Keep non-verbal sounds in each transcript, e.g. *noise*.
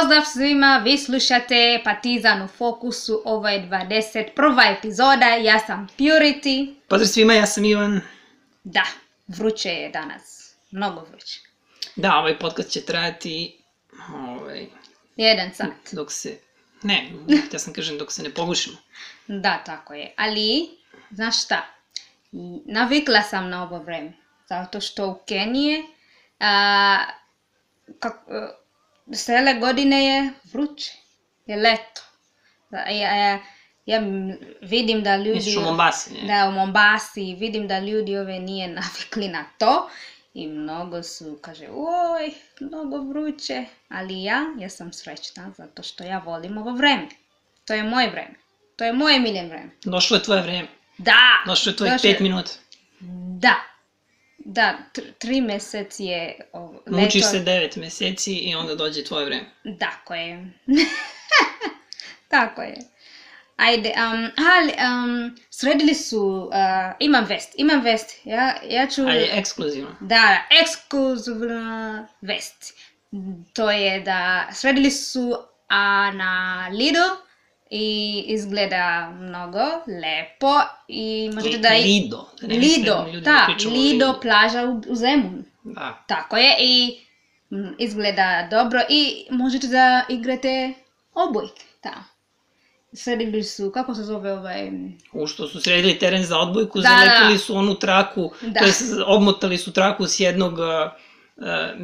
Pozdrav svima, vi slušate Partizan u fokusu, ovo je 21. epizoda, ja sam Purity. Pozdrav svima, ja sam Ivan. Da, vruće je danas, mnogo vruće. Da, ovaj podcast će trajati ovaj, Jedan sat. dok se... Ne, ja sam kažem dok se ne pogušimo. Da, tako je. Ali, znaš šta, navikla sam na ovo vreme, zato što u Kenije a, kak, cele godine je vruće, je leto. Ja, ja, ja vidim da ljudi... Misliš u Mombasi, ne? Da, u Mombasi, vidim da ljudi ove nije *laughs* navikli na to i mnogo su, kaže, oj, mnogo vruće, ali ja, ja sam srećna zato što ja volim ovo vreme. To je moje vreme. To je moje miljen vreme. Došlo je tvoje vreme. Da! Došlo je tvojih došlo pet minuta. Da. Da, tr tri meseci je ovo, Mučiš leto- se devet meseci i onda dođe tvoje vreme. Tako je. *laughs* Tako je. Ajde, um, ali, um, sredili su, uh, imam vest, imam vest, ja, ja ću... Ali ekskluzivno. Da, ekskluzivna vest. To je da sredili su a, na Lido i izgleda mnogo lepo i možete da... i- Lido. Da ne Lido, ljudi da, pričamo o Lido, plaža u, u Zemunu. Da. Tako je i mm, izgleda dobro i možete da igrate obojke tamo. Sredili su, kako se zove ovaj... U što su sredili teren za odbojku, Da, zalepili da. su onu traku, Da. to jest obmotali su traku s jednog a,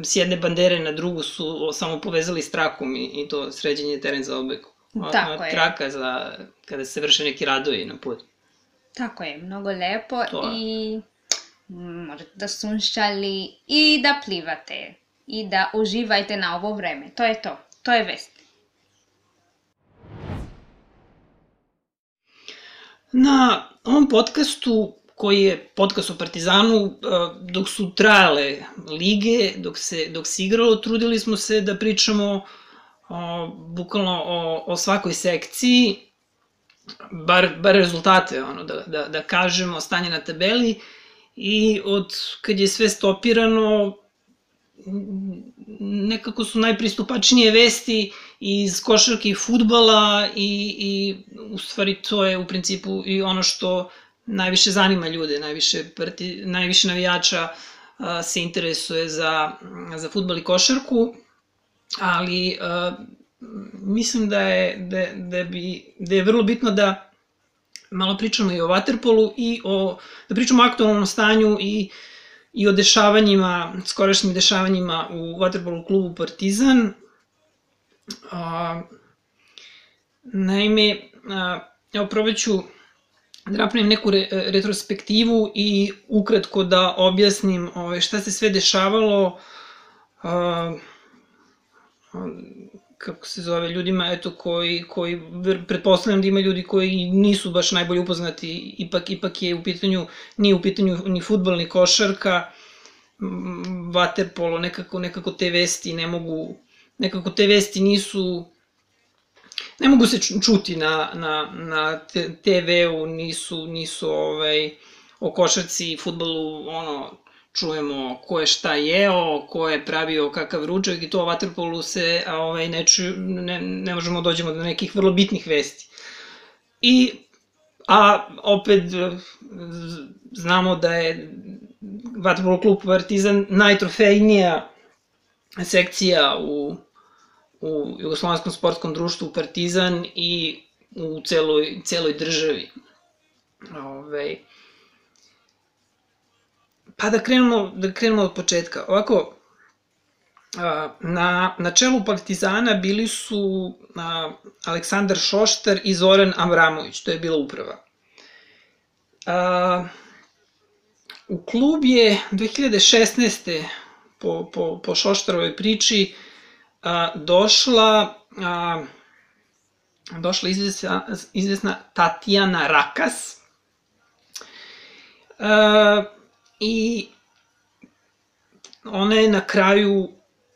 s jedne bandere na drugu su samo povezali s trakom i, i to sređenje teren za odbojku. Tako je. Traka za kada se vrše neki radovi na putu. Tako je, mnogo lepo To je. i možete da sunšali i da plivate i da uživajte na ovo vreme. To je to. To je vest. Na ovom podcastu, koji je podcast o Partizanu, eh, dok su trajale lige, dok se, dok se igralo, trudili smo se da pričamo o, bukvalno o, o svakoj sekciji, bar, bar rezultate, ono, da, da, da kažemo, stanje na tabeli i od kad je sve stopirano, nekako su najpristupačnije vesti iz košarke i futbala i, i u stvari to je u principu i ono što najviše zanima ljude, najviše, parti, najviše navijača a, se interesuje za, za futbal i košarku, ali a, mislim da je, da, da, bi, da je vrlo bitno da malo pričamo i o Waterpolu i o, da pričamo o aktualnom stanju i, i o dešavanjima, skorašnjim dešavanjima u Waterpolu klubu Partizan. A, naime, a, evo probat ću da napravim neku re, retrospektivu i ukratko da objasnim ove, šta se sve dešavalo a, kako se zove, ljudima eto, koji, koji pretpostavljam da ima ljudi koji nisu baš najbolje upoznati, ipak, ipak je u pitanju, nije u pitanju ni futbol, ni košarka, vaterpolo, nekako, nekako te vesti ne mogu, nekako te vesti nisu, ne mogu se ču- čuti na, na, na TV-u, nisu, nisu ovaj, o košarci i futbolu, ono, čujemo ko je šta jeo, ko je pravio kakav ručak i to o vaterpolu se a, ovaj, ne, čuju, ne, ne možemo da dođemo do nekih vrlo bitnih vesti. I, a opet z- znamo da je vaterpolo klub Partizan najtrofejnija sekcija u, u Jugoslovenskom sportskom društvu Partizan i u celoj, celoj državi. Ove, pa da krenemo, da krenemo od početka. Ovako, na, na čelu Partizana bili su a, Aleksandar Šoštar i Zoran Avramović, to je bila uprava. A, u klub je 2016. po, po, po Šoštarovoj priči a, došla a, došla izvesna, izvesna Tatjana Rakas a, i ona je na kraju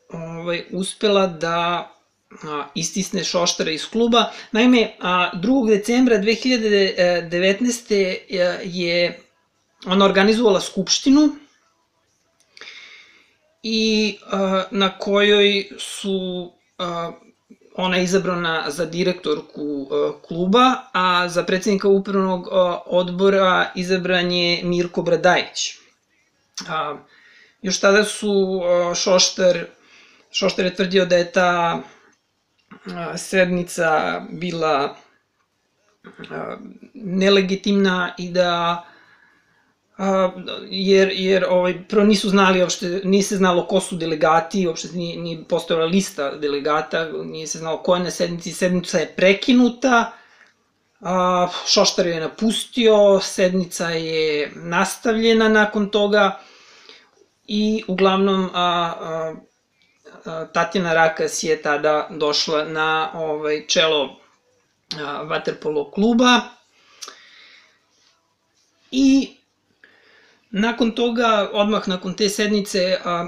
ovaj, uspela da a, istisne Šoštara iz kluba. Naime, a, 2. decembra 2019. je ona organizovala skupštinu i a, na kojoj su a, ona je izabrana za direktorku kluba, a za predsednika upravnog odbora izabran je Mirko Bradajić. Još tada su Šoštar, Šoštar je tvrdio da je ta sednica bila nelegitimna i da a, jer, jer ovaj, prvo nisu znali uopšte, nije se znalo ko su delegati, uopšte nije, nije postojala lista delegata, nije se znalo ko je na sednici, sednica je prekinuta, a, Šoštar je napustio, sednica je nastavljena nakon toga i uglavnom a, a, Tatjana Rakas je tada došla na ovaj, čelo Waterpolo kluba i Nakon toga, odmah nakon te sednice, a,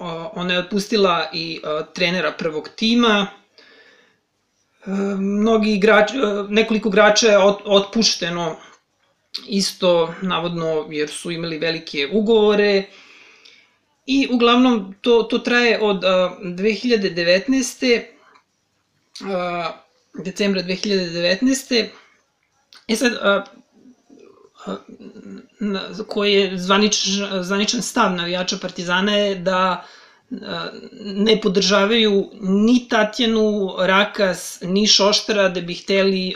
a, ona je otpustila i a, trenera prvog tima. Mnogi igrači, nekoliko igrača je ot, otpušteno isto, navodno, jer su imali velike ugovore. I uglavnom to, to traje od a, 2019. A, decembra 2019. E sad, koji je zvanič, zvaničan stav navijača Partizana je da ne podržavaju ni Tatjanu Rakas, ni Šoštara da bi hteli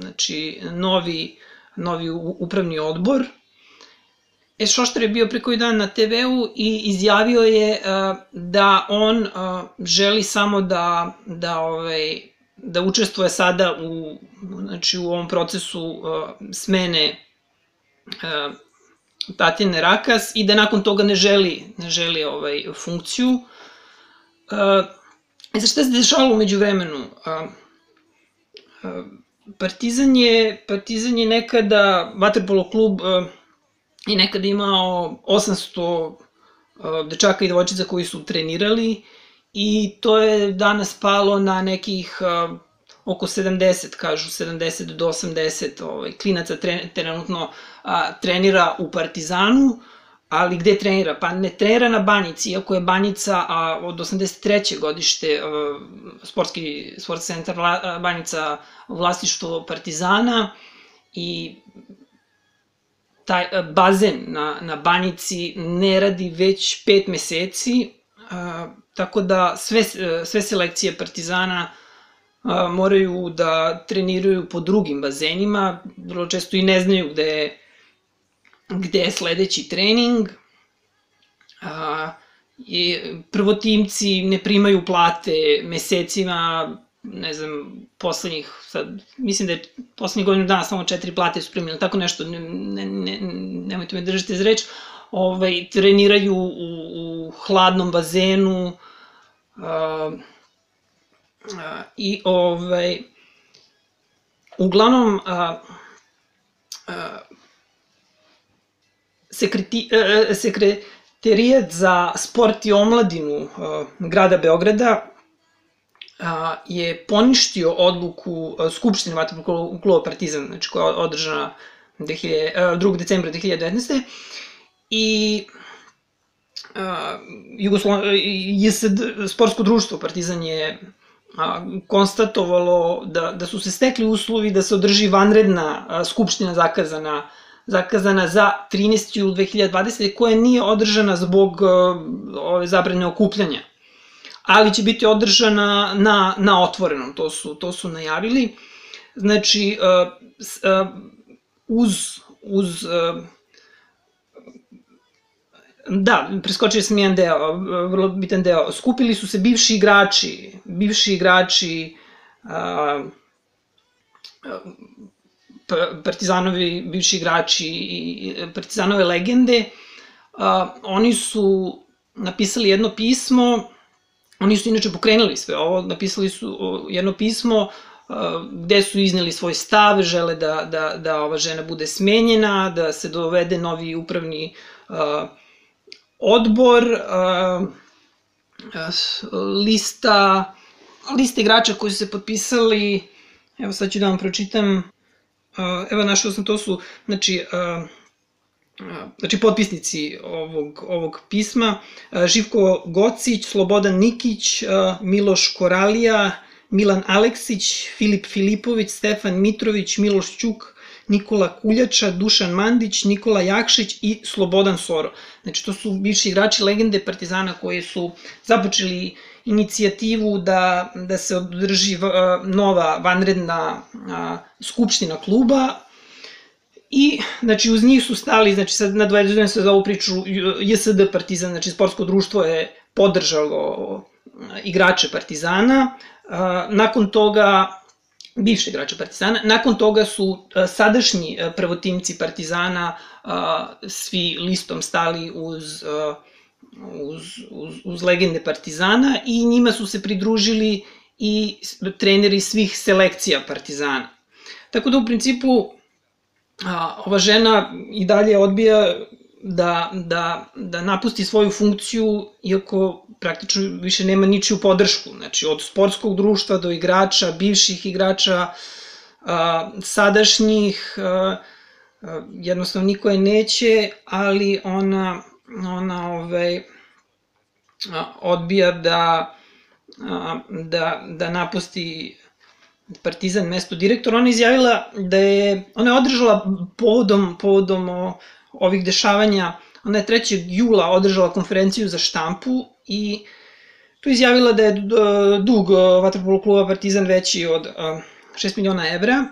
znači, novi, novi upravni odbor. E, Šoštar je bio pre koji dan na TV-u i izjavio je da on želi samo da, da, ovaj, da učestvuje sada u, znači, u ovom procesu smene Tatjane Rakas i da nakon toga ne želi, ne želi ovaj, funkciju. E, za šta se dešavalo umeđu vremenu? Uh, uh, Partizan je, Partizan je nekada, Vaterpolo klub uh, je nekada imao 800 uh, dečaka i devojčica koji su trenirali i to je danas palo na nekih oko 70, kažu 70 do 80 ovaj, klinaca trenutno a, trenira u Partizanu, ali gde trenira? Pa ne trenira na Banjici, iako je Banjica a, od 83. godište a, sportski, sportski centar a, Banjica vlastištvo Partizana i taj a, bazen na, na Banjici ne radi već pet meseci, a, tako da sve, sve selekcije Partizana a, moraju da treniraju po drugim bazenima, vrlo često i ne znaju gde je gde je sledeći trening, a, i prvotimci ne primaju plate mesecima, ne znam, poslednjih, sad, mislim da je poslednjih godinu dana samo četiri plate su primili, tako nešto, ne, ne, ne, nemojte me držati za reč, ovaj, treniraju u, u hladnom bazenu, a, i ovaj, uglavnom, a, a, sekreti, e, e, sekretarijat za sport i omladinu e, grada Beograda je poništio odluku Skupštine Vatrpolog kluba Partizan, znači koja je održana 2000, 2. decembra 2019. I Jugoslo... JSD, sportsko društvo Partizan je a, konstatovalo da, da su se stekli uslovi da se održi vanredna a, skupština zakazana zakazana za 13. jul 2020. koja nije održana zbog uh, ove zabrane okupljanja. Ali će biti održana na, na otvorenom, to su, to su najavili. Znači, uh, uh, uz, uz Da, preskočili sam jedan deo, vrlo bitan deo. Skupili su se bivši igrači, bivši igrači a, Partizanovi bivši igrači i Partizanove legende, oni su napisali jedno pismo, oni su inače pokrenuli sve ovo, napisali su jedno pismo gde su izneli svoj stav, žele da, da, da ova žena bude smenjena, da se dovede novi upravni odbor, lista, lista igrača koji su se potpisali, evo sad ću da vam pročitam, evo našao sam, to su, znači, znači potpisnici ovog, ovog pisma, Živko Gocić, Slobodan Nikić, Miloš Koralija, Milan Aleksić, Filip Filipović, Stefan Mitrović, Miloš Ćuk, Nikola Kuljača, Dušan Mandić, Nikola Jakšić i Slobodan Soro. Znači, to su bivši igrači legende Partizana koji su započeli inicijativu da, da se održi nova vanredna skupština kluba I, znači, uz njih su stali, znači, sad nadvezujem se za ovu priču, JSD Partizan, znači, sportsko društvo je podržalo igrače Partizana. Nakon toga, bivše igrače Partizana, nakon toga su sadašnji prvotimci Partizana svi listom stali uz, uz, uz, uz legende Partizana i njima su se pridružili i treneri svih selekcija Partizana. Tako da u principu ova žena i dalje odbija da, da, da napusti svoju funkciju, iako praktično više nema ničiju podršku. Znači, od sportskog društva do igrača, bivših igrača, a, sadašnjih, a, a, jednostavno niko je neće, ali ona, ona ovaj, a, odbija da, a, da, da napusti Partizan mesto direktora, ona je izjavila da je, ona je održala povodom, povodom o, ovih dešavanja, ona je 3. jula održala konferenciju za štampu i tu izjavila da je e, dug e, vaterpolo kluba Partizan veći od 6 e, miliona evra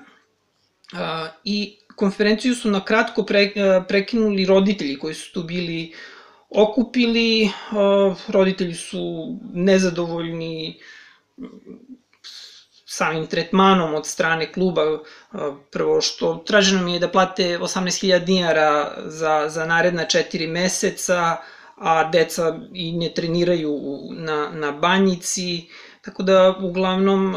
i konferenciju su na kratko pre, prekinuli roditelji koji su tu bili okupili, roditelji su nezadovoljni samim tretmanom od strane kluba, prvo što traženo mi je da plate 18.000 dinara za, za naredna četiri meseca, a deca i ne treniraju na, na banjici, tako da uglavnom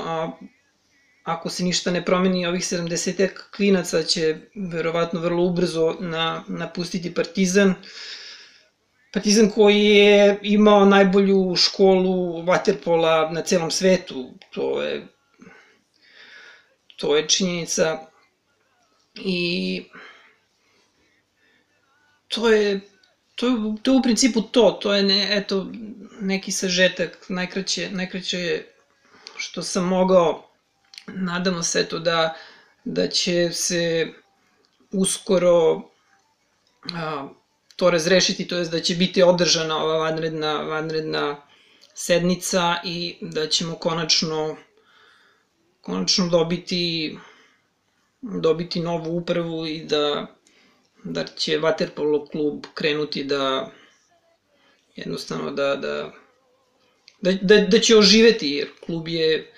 ako se ništa ne promeni, ovih 70 klinaca će verovatno vrlo ubrzo na, napustiti Partizan. Partizan koji je imao najbolju školu vaterpola na celom svetu, to je To je činjenica i to je to je, to je u principu to, to je ne, eto, neki sažetak, najkraće, najkraće što sam mogao, nadamo se eto da, da će se uskoro a, to razrešiti, to je da će biti održana ova vanredna, vanredna sednica i da ćemo konačno konačno dobiti dobiti novu upravu i da da će Waterpolo klub krenuti da jednostavno da da da, da, da će oživeti jer klub je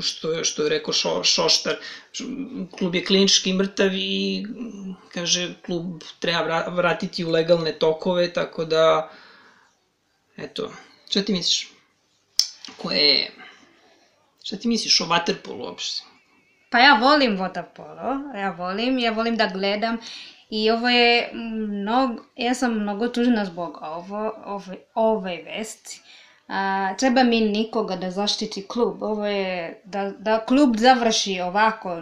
što je, što je rekao Šo, Šoštar, klub je klinički mrtav i kaže klub treba vratiti u legalne tokove, tako da eto, šta ti misliš? Koje je Šta ti misliš o vaterpolu uopšte? Pa ja volim vaterpolo, ja volim, ja volim da gledam i ovo je mnogo, ja sam mnogo tužna zbog ovo, ove, ove vesti. A, treba mi nikoga da zaštiti klub. Ovo je, da, da klub završi ovako,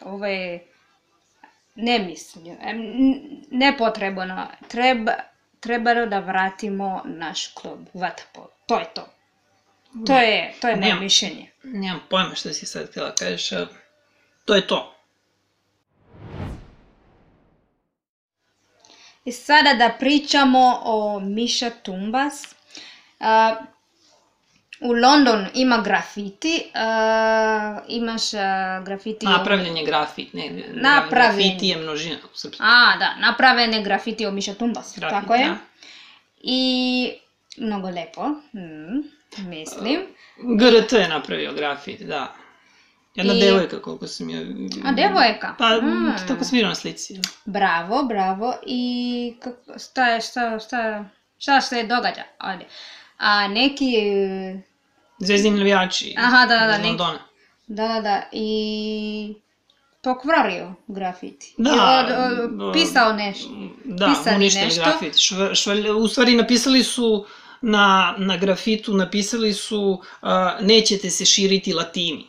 ovo je nemislio, nepotrebno. Treba, treba da vratimo naš klub, Vatapol. To je to. To je, to je moje mišljenje. Nemam pojma šta si sad htjela kažeš, ali to je to. I sada da pričamo o Miša Tumbas. Uh, u London ima grafiti, uh, imaš uh, grafiti... Napravljen je grafit, ne, napravljen. grafiti je množina u srpskom. A, da, napravljen je grafiti o Miša Tumbas, grafit, tako je. Da. I mnogo lepo. Mm. Mislim. GRT je napravio grafit, da. Jedna I... devojka, koliko sam je... A, devojka? Pa, mm. tako sam vidio na slici. Bravo, bravo. I kako, šta je, šta, šta, šta se događa ovdje? A neki... Zvezdini navijači. Aha, da, da, da. Neki... Da, da, da. I pokvario grafiti. Da. I od, od, pisao nešto. Da, Pisali uništili nešto. grafit. Šv, šv, u stvari napisali su na, na grafitu napisali su uh, nećete se širiti latini.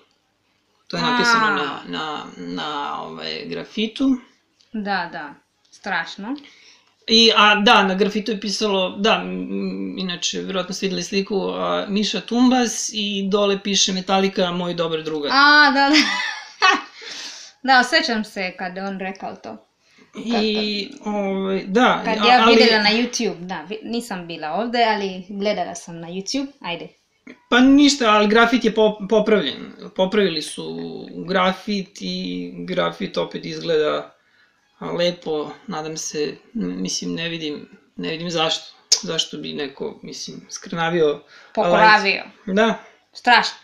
To je napisano A. na, na, na ovaj, grafitu. Da, da, strašno. I, a da, na grafitu je pisalo, da, inače, vjerojatno ste videli sliku, a, Miša Tumbas i dole piše Metallica, moj dobar drugar. A, da, da. *laughs* da, osjećam se kad je on rekao to. I, ovaj, da, Kad ja ali, vidjela na YouTube, da, nisam bila ovdje, ali gledala sam na YouTube, ajde. pa ništa, ali grafit je pop- popravljen. Popravili su grafit i grafit opet izgleda lepo, nadam se, mislim, ne vidim, ne vidim zašto. Zašto bi neko, mislim, skrnavio Popravio. Da, Strašno.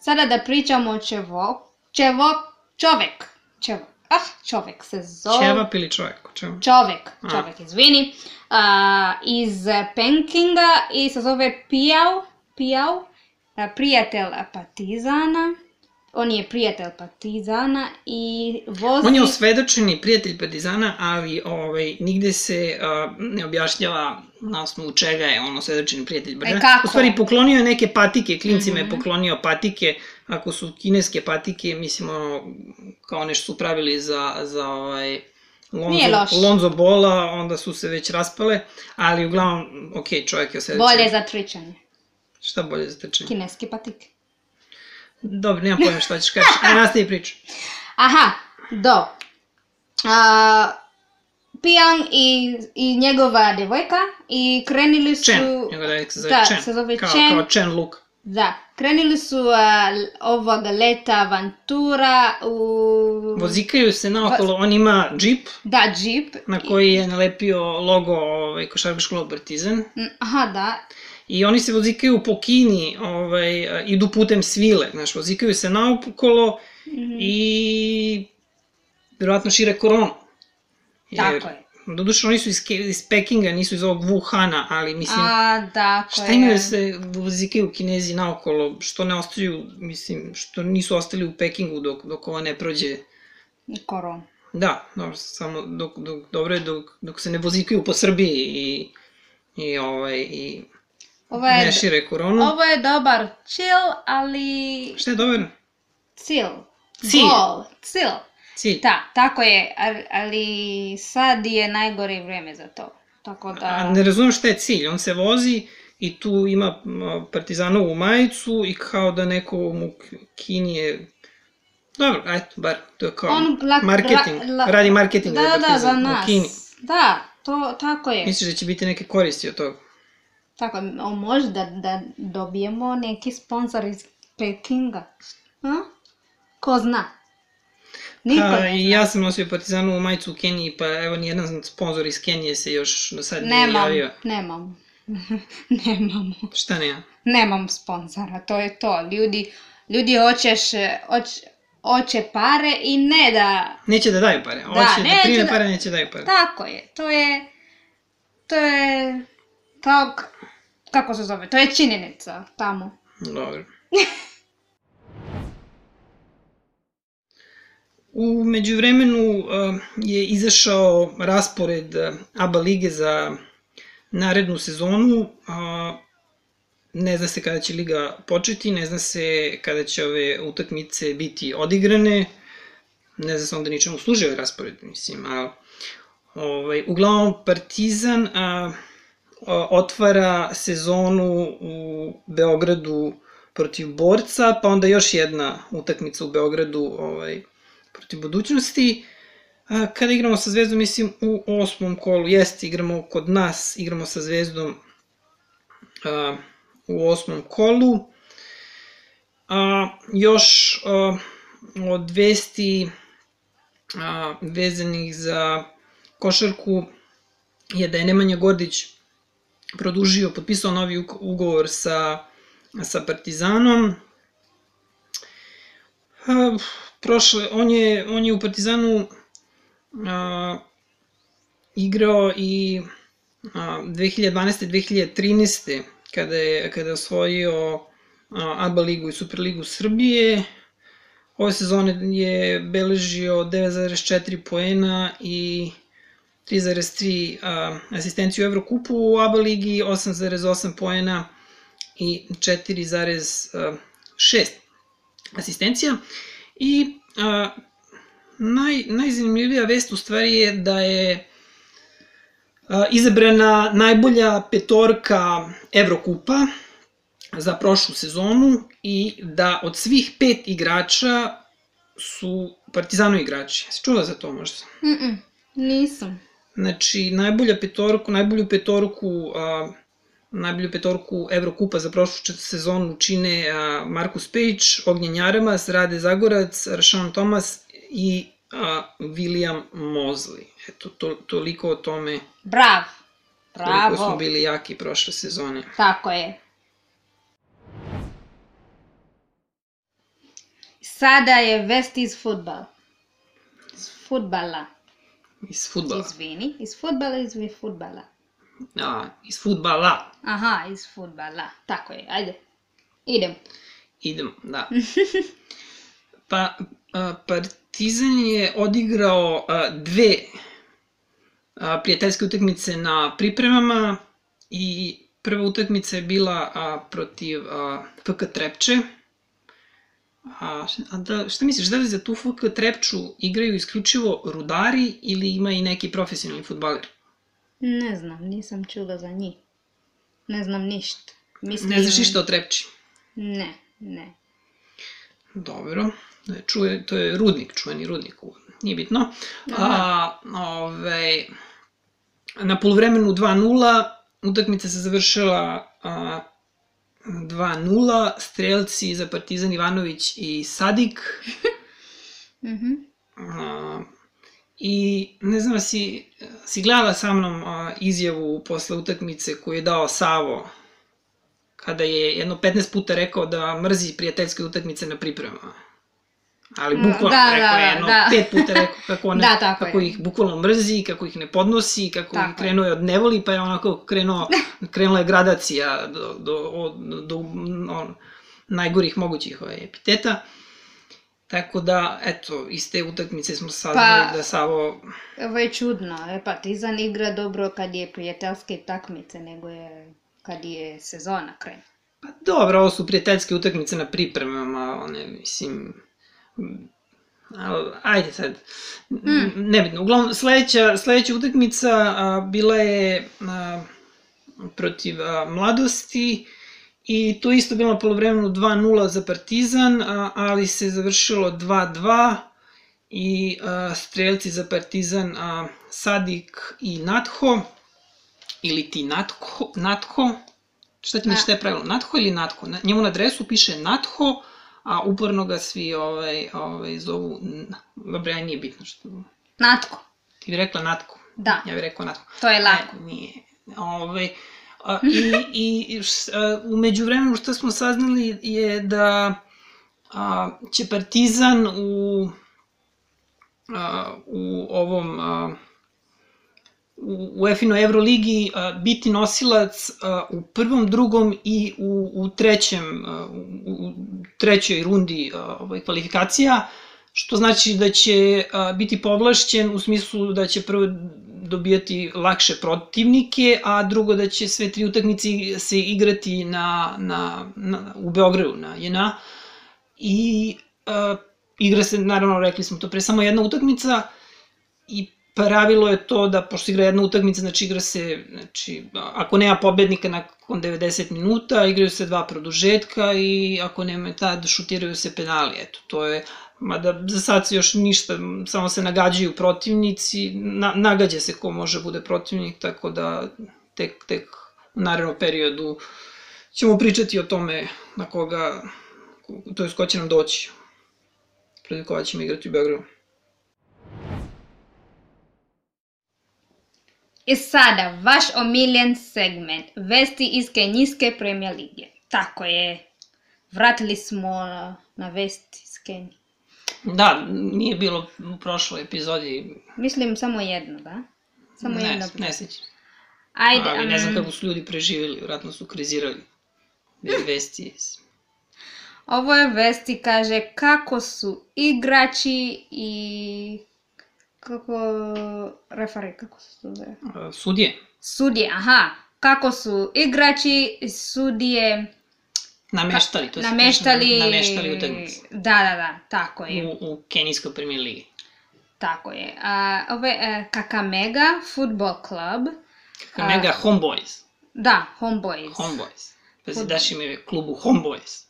Sada da pričamo o čevo, čevo, čovek, čevo, ah, čovek se zove. Ćevap ili čovjek? Čevap. Čovek, čovek, izvini, a, iz Penkinga i se zove Pijau, Pijau, prijatelj Partizana. On je prijatelj Partizana i vozi... On je osvedočeni prijatelj Partizana, ali ovaj, nigde se a, ne objašnjava na osnovu čega je on osvedočeni prijatelj Partizana. E, kako? U stvari, poklonio je neke patike, klincima Mhm. je poklonio patike, ako su kineske patike, mislim, ono, kao nešto su pravili za, za ovaj, Lonzo. Lonzo Bola, onda su se već raspale, ali uglavnom, ok, čovjek je osvedočen. Bolje za tričanje. Šta bolje za trčanje? Kineski patike. Dobro, nemam pojma šta ćeš kaći. Ajde, nastavi priču. *laughs* Aha, do. A, Pijan i, i njegova djevojka i krenili su... Chen, njegov devojka se zove Da, Chen. se zove kao, Chen. Kao Chen Luke. Da, krenili su a, l- ovog leta avantura u... Vozikaju se naokolo, on ima džip Da, džip. na koji je nalepio logo ovaj, košarkaškog kluba Partizan. Aha, da. I oni se vozikaju po Kini, ovaj, a, idu putem svile, znaš, vozikaju se naokolo Mhm. i vjerojatno šire koronu. Tako je. Doduše, oni su iz, iz Pekinga, nisu iz ovog Wuhana, ali mislim, A, tako šta imaju da se vozikaju kinezi naokolo, što ne ostaju, mislim, što nisu ostali u Pekingu dok, dok ovo ne prođe Koron. Da, dobro, samo dok, dok, dobro je dok, dok se ne vozikaju po Srbiji i, i, ovaj, i Ovo je, ne šire koronu. ovo je dobar chill, ali... Šta je dobar? Cilj. Cilj. Goal. Cilj. Cilj. Da, tako je, ali, sad je najgore vrijeme za to. Tako da... A ne razumem šta je cilj, on se vozi i tu ima partizanovu majicu i kao da neko mu k- Kini je... Dobro, eto, bar, to je kao On la- marketing, ra- la- radi marketing da, da, da, za partizan u nas. Kini. Da, to, tako je. Misliš da će biti neke koristi od toga? Tako, o, možda da dobijemo neki sponsor iz Pekinga. A? Ko zna? Niko zna. ja sam nosio partizanovu majicu u Keniji, pa evo nijedan sponsor iz Kenije se još do sad nije Nemam, javio. nemam. *laughs* nemam. Šta nema? Nemam sponsora, to je to. Ljudi, ljudi hoćeš, hoć, hoće pare i ne da... Neće da daju pare. Hoće da, prime da- pare, neće da daju pare. Tako je, to je... To je... K- Kako se zove? To je činjenica tamo. Dobro. *laughs* U međuvremenu uh, je izašao raspored uh, ABA lige za narednu sezonu. Uh, ne zna se kada će liga početi, ne zna se kada će ove utakmice biti odigrane. Ne zna se onda ničemu ovaj raspored, mislim. A, ovaj, uglavnom, Partizan a, otvara sezonu u Beogradu protiv Borca, pa onda još jedna utakmica u Beogradu ovaj, protiv budućnosti. A, kada igramo sa Zvezdom, mislim, u osmom kolu, jeste, igramo kod nas, igramo sa Zvezdom a, u osmom kolu. A, još a, od vesti a, vezanih za košarku je da je Nemanja Gordić produžio, potpisao novi ug- ugovor sa, sa Partizanom. A, prošle, on je, on je u Partizanu a, igrao i a, 2012. 2013. kada je, kada je osvojio a, ABA ligu i Superligu Srbije. Ove sezone je beležio 9,4 poena i 3,3 a, asistenciju u Evrokupu u ABA ligi, 8,8 poena i 4,6 asistencija. I a, naj, najzanimljivija vest u stvari je da je a, izabrana najbolja petorka Evrokupa za prošlu sezonu i da od svih pet igrača su Partizanovi igrači. Jesi čula za to možda? Mm -mm, nisam. Znači, najbolja petorku, najbolju petorku, a, najbolju petorku Evrokupa za prošlu sezonu čine a, Markus Pejić, Ognjen Jaramas, Rade Zagorac, Rašan Tomas i a, William Mosley. Eto, to, toliko o tome Brav. koliko smo Bravo. bili jaki prošle sezone. Tako je. Sada je vest iz futbal. Iz futbala. Iz futbala. Izvini. Iz futbala, iz futbala. A, iz futbala. Aha, iz futbala. Tako je, ajde. Idem. Idemo, da. *laughs* Pa, a, Partizan je odigrao a, dve a, prijateljske utakmice na pripremama i prva utakmica je bila a, protiv a, FK Trepče. A, a da, šta misliš, da li za tu FK Trepču igraju isključivo rudari ili ima i neki profesionalni futbaler? Ne znam, nisam čula za njih. Ne znam ništa. Mislim... Ne znaš ništa o Trepči? Ne, ne. Dobro. Ne, Čuje, to je rudnik, čuveni rudnik, nije bitno. A, ove, na polovremenu 2-0, utakmica se završila a, 2-0, strelci za Partizan Ivanović i Sadik. *laughs* Mhm. I ne znam, si, si gledala sa mnom izjavu posle utakmice koju je dao Savo, kada je jedno 15 puta rekao da mrzi prijateljske utakmice na pripremama. Ali Mm, bukvalno da, rekao da, da, jedno da. pet puta rekao kako, one, *laughs* Da, tako kako je. ih bukvalno mrzi, kako ih ne podnosi, kako Tako ih krenuo je od nevoli, pa je onako krenuo, *laughs* krenula je gradacija do, do, do, do on, najgorih mogućih ovaj, epiteta. Tako da, eto, iz te utakmice smo saznali Pa- da Savo... Ovo je čudno. E, Partizan igra dobro kad je prijateljske takmice, nego je kad je sezona krene. Pa dobro, ovo su prijateljske utakmice na pripremama, one, mislim... m, al, ajde sad, mm. nebitno. Uglavnom, sledeća, sledeća utakmica a, bila je a, protiv a, mladosti i to isto bilo na polovremenu 2-0 za Partizan, a, ali se završilo 2-2 i a, strelci za Partizan a, Sadik i Natho, ili ti Natho, Natho, Šta ti misliš šta je pravilo? Natho ili Natho? Na, njemu na adresu piše Natho, a uporno ga svi ovaj, ovaj, zovu... Dobro, ja nije bitno što... Natko. Ti bi rekla Natko. Da, Ja bih rekao Natho. to je lako. E, nije. Ovaj, a, I, i š- a, umeđu vremenu što smo saznali je da a, će Partizan u, a, u ovom a, u UEFA-inoj Euroligi biti nosilac u prvom, drugom i u, u trećem u, trećoj rundi ovaj, kvalifikacija što znači da će biti povlašćen u smislu da će prvo dobijati lakše protivnike, a drugo da će sve tri utakmice se igrati na, na, na, u Beogradu, na JNA. I a, igra se, naravno, rekli smo to pre, samo jedna utakmica i pravilo je to da, pošto igra jedna utakmica, znači igra se, znači, ako nema pobednika nakon 90 minuta, igraju se dva produžetka i ako nema tad, šutiraju se penali, eto, to je, mada za sad se još ništa, samo se nagađaju protivnici, na, nagađa se ko može bude protivnik, tako da tek, tek u narednom periodu ćemo pričati o tome na koga, to je ko će nam doći, protiv koga ćemo igrati u Beogradu. Sada, vaš omiljen segment, vesti iz Kenijske premijer lige. Tako je, vratili smo na, na vesti iz Kenije. Da, nije bilo u prošloj epizodi, Mislim samo jedno, da? Samo ne, jedno. ne sećam. Ajde, Ali ne znam mm, kako su ljudi preživjeli, vjerojatno su krizirali. Bez *laughs* vesti iz... ovo je vesti, kaže kako su igrači i kako refari, kako se to zove? a, Sudije, Sudije, aha, kako su igrači, sudije nameštali, to se nameštali... kaže, nameštali utakmice Da, da, da, tako je. u, u kenijskoj premijer ligi. Tako je. A, ove e, Kakamega Football Club, Kakamega Homeboys. da, Homeboys. Homeboys. Fut- daš ime klubu Homeboys.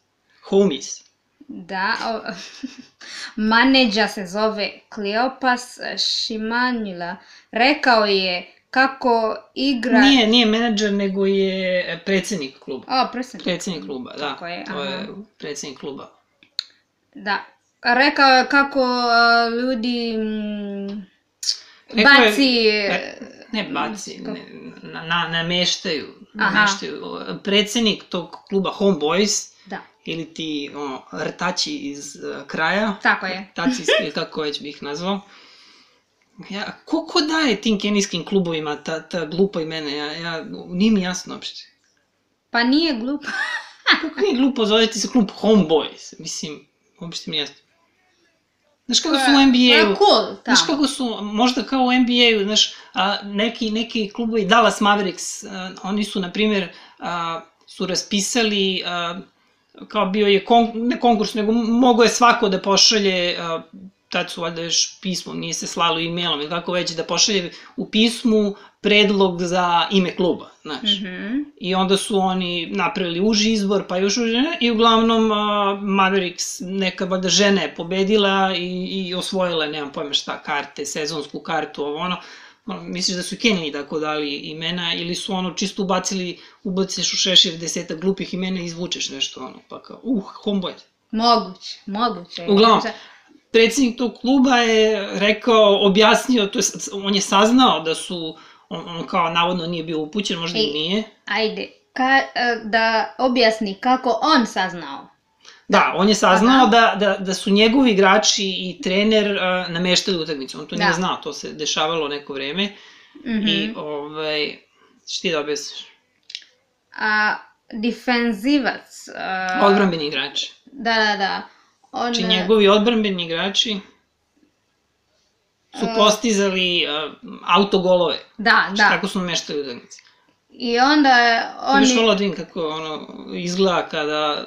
Homies. Da, o, *laughs* maneđa se zove Kleopas Šimanjila. Rekao je kako igra... Nije, nije menadžer, nego je predsednik kluba. O, predsjednik. Predsednik kluba, da. Tako je, to je predsednik kluba. Da. Rekao je kako a, ljudi mm, Rekao je- baci... e, Ne baci, kako? ne, na, na, nameštaju. Nameštaju. Predsednik tog kluba Homeboys, Da, ili ti ono, rtači iz uh, kraja, tako je. tacijski, ili kako već bih ih nazvao. Ja, ko, ko daje tim kenijskim klubovima ta, ta glupa imena? Ja, ja, nije mi jasno uopšte. Pa nije glupo. *laughs* Kako nije glupo zoveti se klub Homeboys? Mislim, uopšte mi jasno. Znaš kako su u je NBA-u? cool, Znaš kako su, možda kao u NBA-u, znaš, a, neki, neki klubovi, Dallas Mavericks, a, oni su, na primjer, a, su raspisali, a, kao bio je, kon, ne konkurs, nego mogo je svako da pošalje, a, tad su valjda još pismom, nije se slalo e-mailom ili kako već, da pošalje u pismu predlog za ime kluba, znaš. Mhm. I onda su oni napravili uži izbor, pa još uži, i uglavnom uh, Mavericks, neka valjda žena je pobedila i, i osvojila, nemam pojma šta, karte, sezonsku kartu, ovo ono. Misliš da su i Keniji tako dali imena ili su ono čisto ubacili, ubaciš u šešir desetak glupih imena i izvučeš nešto ono, pa kao, uh, homeboy. Moguće, moguće. Uglavnom, Predsednik tog kluba je rekao, objasnio, to je, on je saznao da su, on, on kao navodno nije bio upućen, možda i Ej. nije, Ajde, ka, e, da objasni kako on saznao. Da, on je saznao da, da, da su njegovi igrači i trener uh, nameštali utakmicu. On to nije Da. znao, to se dešavalo neko vreme. Mhm. I, ovaj, što ti da objasniš? A defenzivac... a, Odbrambeni igrači. Da, da, da. On, Znači, e, njegovi odbrambeni igrači su E. postizali uh, autogolove. Da, Znači, da. Tako su nameštali utakmice. I onda On oni... Da vidim kako ono, izgleda kada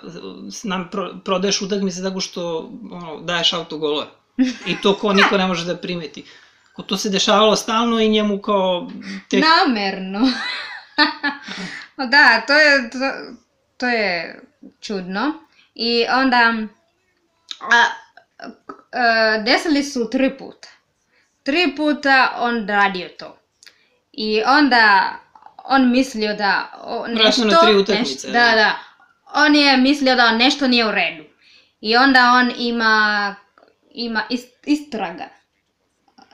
nam pro, prodaješ utakmice tako što ono, daješ autogolove. I to ko niko ne može da primeti. Ko to se dešavalo stalno i njemu kao tek Namerno. *laughs* da, to je, to, to je čudno. I onda a, a, desili su tri puta. Tri puta on radio to. I onda on mislio da o, nešto... na tri utakmice, da, da. da. On je mislio da nešto nije u redu. I onda on ima, ima ist, istraga.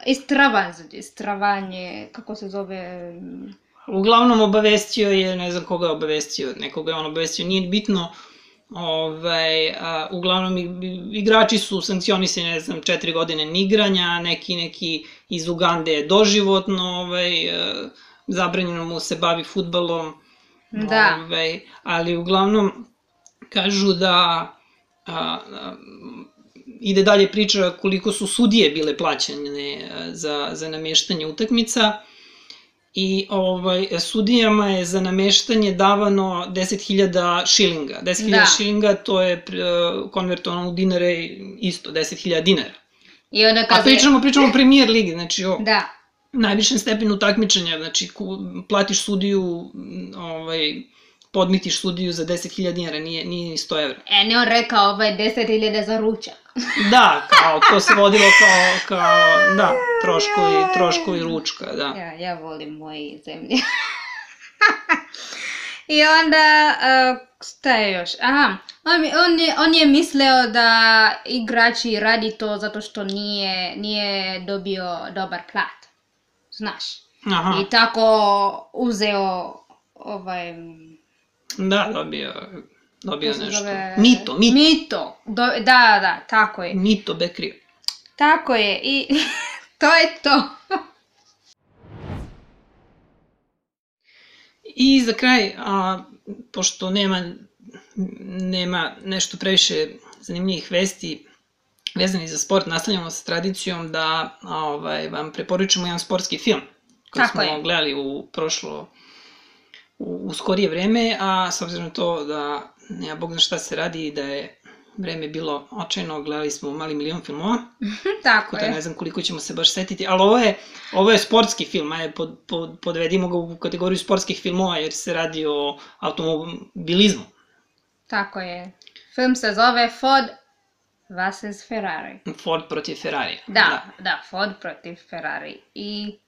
Istravanje, istravanje, kako se zove... Uglavnom obavestio je, ne znam koga je obavestio, nekoga je on obavestio, nije bitno. Ovaj, a, uglavnom igrači su sankcionisani, ne znam, četiri godine nigranja, neki neki iz Ugande je doživotno, ovaj, e, zabranjeno mu se bavi futbalom. Da. Ovaj, ali uglavnom kažu da a, a, ide dalje priča koliko su sudije bile plaćane a, za, za nameštanje utakmica i ovaj, sudijama je za nameštanje davano 10.000 šilinga. 10.000 Da. šilinga to je konvertovano u dinare isto 10.000 dinara. I onda A kad je... pričamo, pričamo o premier ligi, znači o Da, najvišem stepenu takmičenja, znači ku, platiš sudiju, ovaj, podmitiš sudiju za 10.000 dinara, nije, nije ni 100 evra. e, ne on rekao ovaj 10.000 za ručak. *laughs* Da, kao, to se vodilo kao, kao da, troškovi, troškovi ručka, da. Ja, ja volim moje zemlje. *laughs* I onda, uh, šta je još? Aha, on, on, je, on je mislio da igrači radi to zato što nije, nije dobio dobar plat. Znaš. Aha, I tako uzeo ovaj... da, dobio, dobio nešto. zove? Mito, mito, Mito. Do, da, da, tako je. mito bekrio. Tako je. I *laughs* to je to. I za kraj, a, pošto nema, nema nešto previše zanimljivih vesti vezanih za sport, nastavljamo sa tradicijom da ovaj, vam preporučimo jedan sportski film koji Tako smo je. gledali u prošlo u, u skorije vreme, a s obzirom to da nema bog zna šta se radi i da je vreme bilo očajno, gledali smo mali milion filmova, Tako da je. ne znam koliko ćemo se baš setiti, ali ovo je, ovo je sportski film, ajde, pod, pod, podvedimo ga u kategoriju sportskih filmova, jer se radi o automobilizmu. Tako je. Film se zove Ford vs. Ferrari. Ford protiv Ferrari. Da, da, Ford protiv Ferrari. I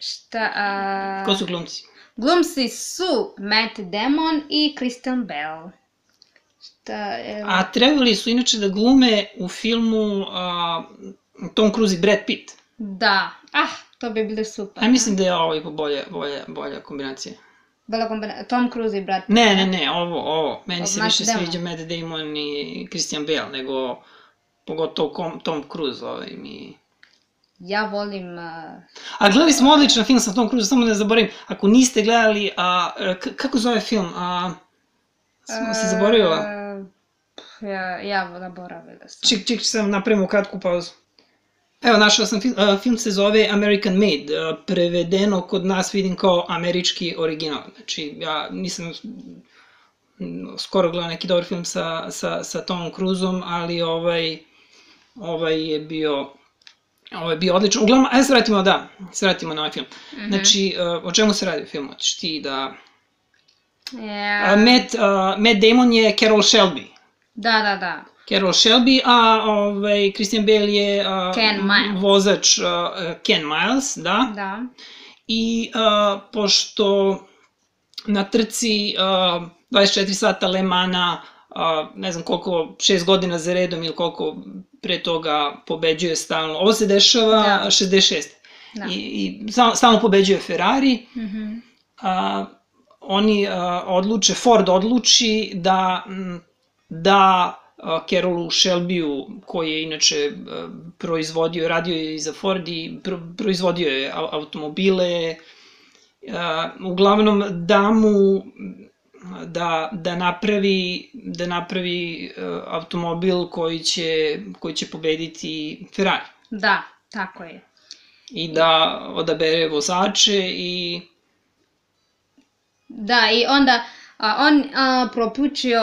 šta... A... Ko su glumci? Glumci su Matt Damon i Kristen Bell. Šta je... A trebali su inače da glume u filmu a, Tom Cruise i Brad Pitt. Da. Ah, to bi bilo super. Ja mislim da je ovo bolja, bolja, bolja kombinacija. Bila kombina... Tom Cruise i Brad Pitt. Ne, ne, ne, ovo, ovo. Meni se više Damon. sviđa Matt Damon i Christian Bale, nego pogotovo Kom, Tom Cruise ovaj mi... Ja volim... a, A gledali smo odličan film sa Tom Cruise, samo ne zaboravim. Ako niste gledali, a, k- kako zove film? A, sam se zaboravila. pf, Ja, ja zaboravila sam. Ček, ček, sam napravimo kratku pauzu. Evo, našao sam film, a, film se zove American Made, a, prevedeno kod nas vidim kao američki original. Znači, ja nisam mm, skoro gledao neki dobar film sa, sa, sa Tomom Cruiseom, ali ovaj, ovaj je bio Ovo je bio odličan. Uglavnom, ajde se vratimo, da, se vratimo na ovaj film. Mhm. Znači, uh, o čemu se radi u filmu? Hoćeš ti da... Ja, Uh, Matt, uh, Matt Damon je Carol Shelby. Da, da, da. Carol Shelby, a ovaj, Christian Bale je uh, Ken Miles. vozač uh, Ken Miles, da. Da. I uh, pošto na trci uh, 24 sata Le Mana, uh, ne znam koliko, šest godina za redom ili koliko pre toga pobeđuje stalno. Ovo se dešava Da. 66. Da. I, i stalno, stalno pobeđuje Ferrari. Mhm. a, oni a, odluče, Ford odluči da da a, Carolu Shelbyu, koji je inače a, proizvodio, radio je i za Ford i pro, proizvodio je au- automobile, a, uglavnom da mu da, da napravi, da napravi a, automobil koji će, koji će pobediti Ferrari Da, tako je. i da odabere vozače i Da, i onda a, on a, propučio,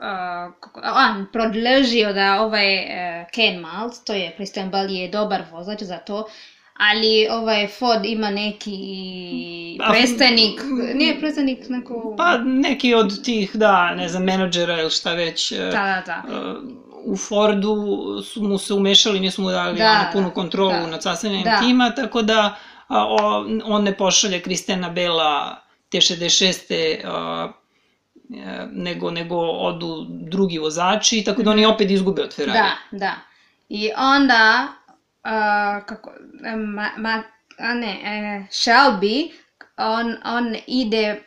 a, kako- a, on predložio da ovaj e, Ken Miles, to je Christian Bale, je dobar vozač za to, ali ovaj Ford ima neki A, predstavnik, mm, nije predstavnik, neko... Pa neki od tih, da, ne znam, menadžera ili šta već, Da, da, da. e, u Fordu su mu se umešali, nisu mu dali Da, ono, punu da, kontrolu da. nad sastavljanjem Da. tima, tako da a, o, on ne pošalje Kristijana Bela te 66. A, e, nego, nego odu drugi vozači, tako da oni opet izgube od Ferrari. Da, da. I onda, a, kako, e, ma, ma, a ne, e, Shelby, on, on ide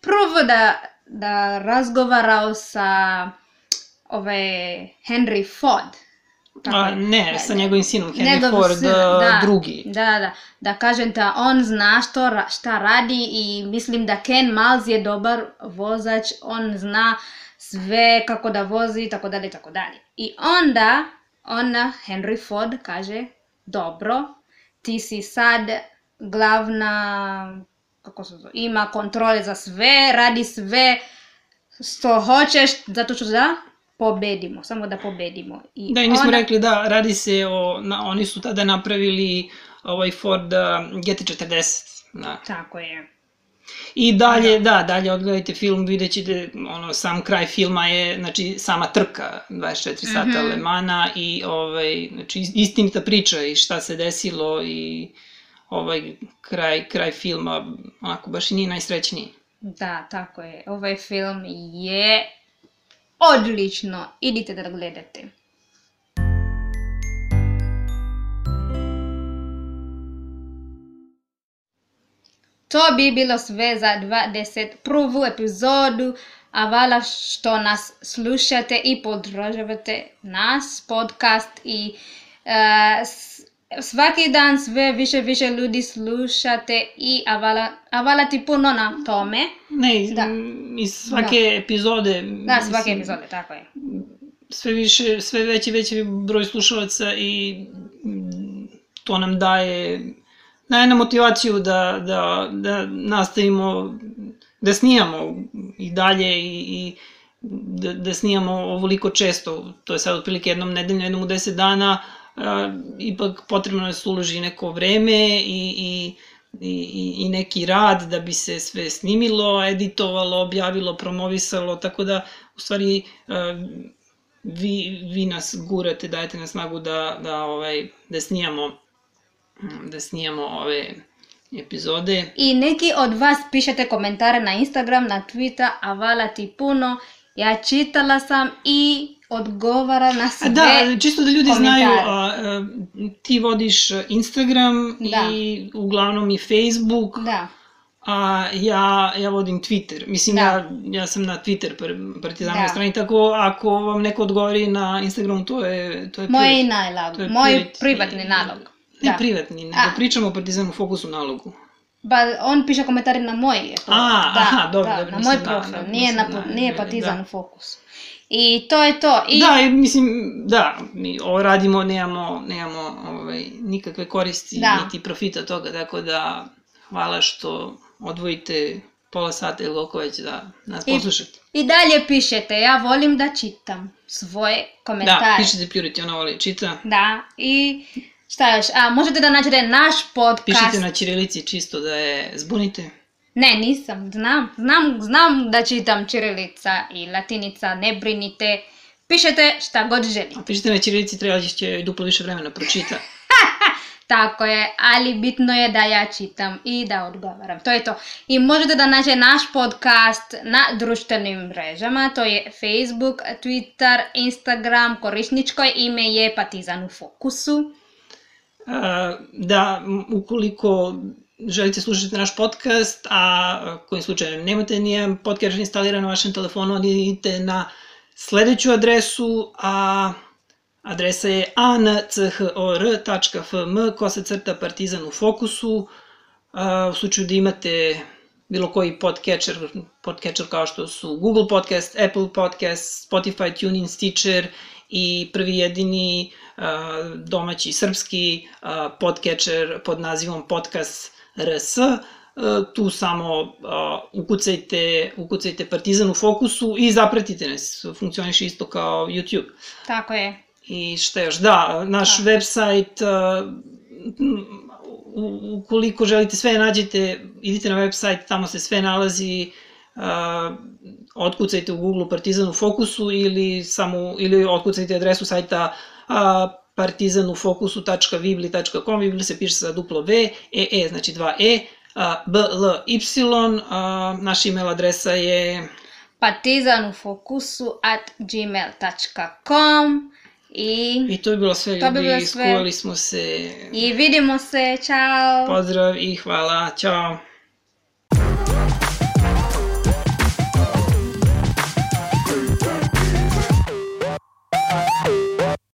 prvo da, da razgovarao sa ovaj Henry Ford. Tako A, ne, sa njegovim sinom, Henry Njegov Ford sin, a, drugi. Da, da, da kažem da on zna što, šta radi i mislim da Ken Miles je dobar vozač, on zna sve kako da vozi tako dalje, tako dalje. I onda ona, Henry Ford, kaže, dobro, ti si sad glavna, kako se zove, ima kontrole za sve, radi sve što hoćeš, zato što da pobedimo, samo da pobedimo. I Da, i nismo onda- rekli da radi se o, na, oni su tada napravili ovaj Ford uh, GT40. Da. Tako je. I dalje, da. dalje odgledajte film, vidjet ćete, ono, sam kraj filma je, znači, sama trka, 24 sata Mhm. Le Mana i, ovaj, znači, istinita priča i šta se desilo i ovaj kraj, kraj filma, onako, baš i nije najsrećniji. Da, tako je. Ovaj film je odlično. Idite da gledate. To bi bilo sve za 21. epizodu, a hvala što nas slušate i podržavate nas, podcast i s- svaki dan sve više više ljudi slušate i a hvala, a hvala ti puno na tome. Ne, Da. iz svake epizode... Da, svake mislim, epizode, tako je. sve više, sve veći veći broj slušalaca i to nam daje daje nam motivaciju da, da, da nastavimo da snijamo i dalje i, i da, da snijamo ovoliko često, to je sad otprilike jednom nedeljno, jednom u deset dana, ipak potrebno je da se uloži neko vreme i, i i, i neki rad da bi se sve snimilo, editovalo, objavilo, promovisalo, tako da u stvari vi, vi nas gurate, dajete na snagu da, da, ovaj, da snijamo da snijamo ove epizode. I neki od vas pišete komentare na Instagram, na Twitter, a vala ti puno. Ja čitala sam i odgovara na sve Da, čisto da ljudi komentare. znaju, a, a, ti vodiš Instagram da. i uglavnom i Facebook. Da. A ja, ja vodim Twitter. Mislim, da. ja, ja sam na Twitter partizanove da. strani, tako ako vam neko odgovori na Instagramu, to je... To je Moj nalog, moj privatni nalog. Ne da. privatni, nego A. pričamo o partizanu fokusu nalogu. Ba, on piše komentare na moj. Je. A, da, aha, dobro, da, dobro. Na moj profil, da, da, nije, na, da, nije partizan da. fokus. I to je to. I... Da, mislim, da, mi ovo radimo, nemamo, nemamo ovaj, nikakve koristi, da. niti profita toga, tako da hvala što odvojite pola sata ili oko već da nas poslušate. I, I dalje pišete, ja volim da čitam svoje komentare. Da, pišete Purity, ona voli čita. Da, i šta još, a možete da nađete naš podcast. Pišite na čirilici čisto da je zbunite. Ne, nisam, znam, znam, znam da čitam čirilica i latinica, ne brinite. Pišete šta god želite. A pišete na čirilici, treba će duplo više vremena pročita. *laughs* Tako je, ali bitno je da ja čitam i da odgovaram. To je to. I možete da nađe naš podcast na društvenim mrežama, to je Facebook, Twitter, Instagram, korisničko ime je Partizan u fokusu. da, ukoliko želite slušati naš podcast, a kojim slučajem nemate nijedan podcast instaliran na vašem telefonu, odidite na sledeću adresu, a adresa je anchor.fm kosa crta partizan u fokusu. u slučaju da imate bilo koji podcatcher, podcatcher kao što su Google Podcast, Apple Podcast, Spotify, TuneIn, Stitcher i prvi jedini domaći srpski podcatcher pod nazivom Podcast RS. Tu samo ukucajte, ukucajte Partizan u fokusu i zapratite nas. Funkcioniše isto kao YouTube. Tako je. I šta još? Da, naš da. website, ukoliko želite sve nađete, idite na website, tamo se sve nalazi, otkucajte u Google Partizan u fokusu ili samo ili otkucajte adresu sajta partizanufokusu.vibli.com, Vibli se piše sa duplo V, E, E, znači 2 E, B, L, Y, naša email adresa je partizanufokusu at gmail.com I, I to je bilo sve ljudi, bi bilo sve. iskuvali smo se. I vidimo se, čao. Pozdrav i hvala, čao.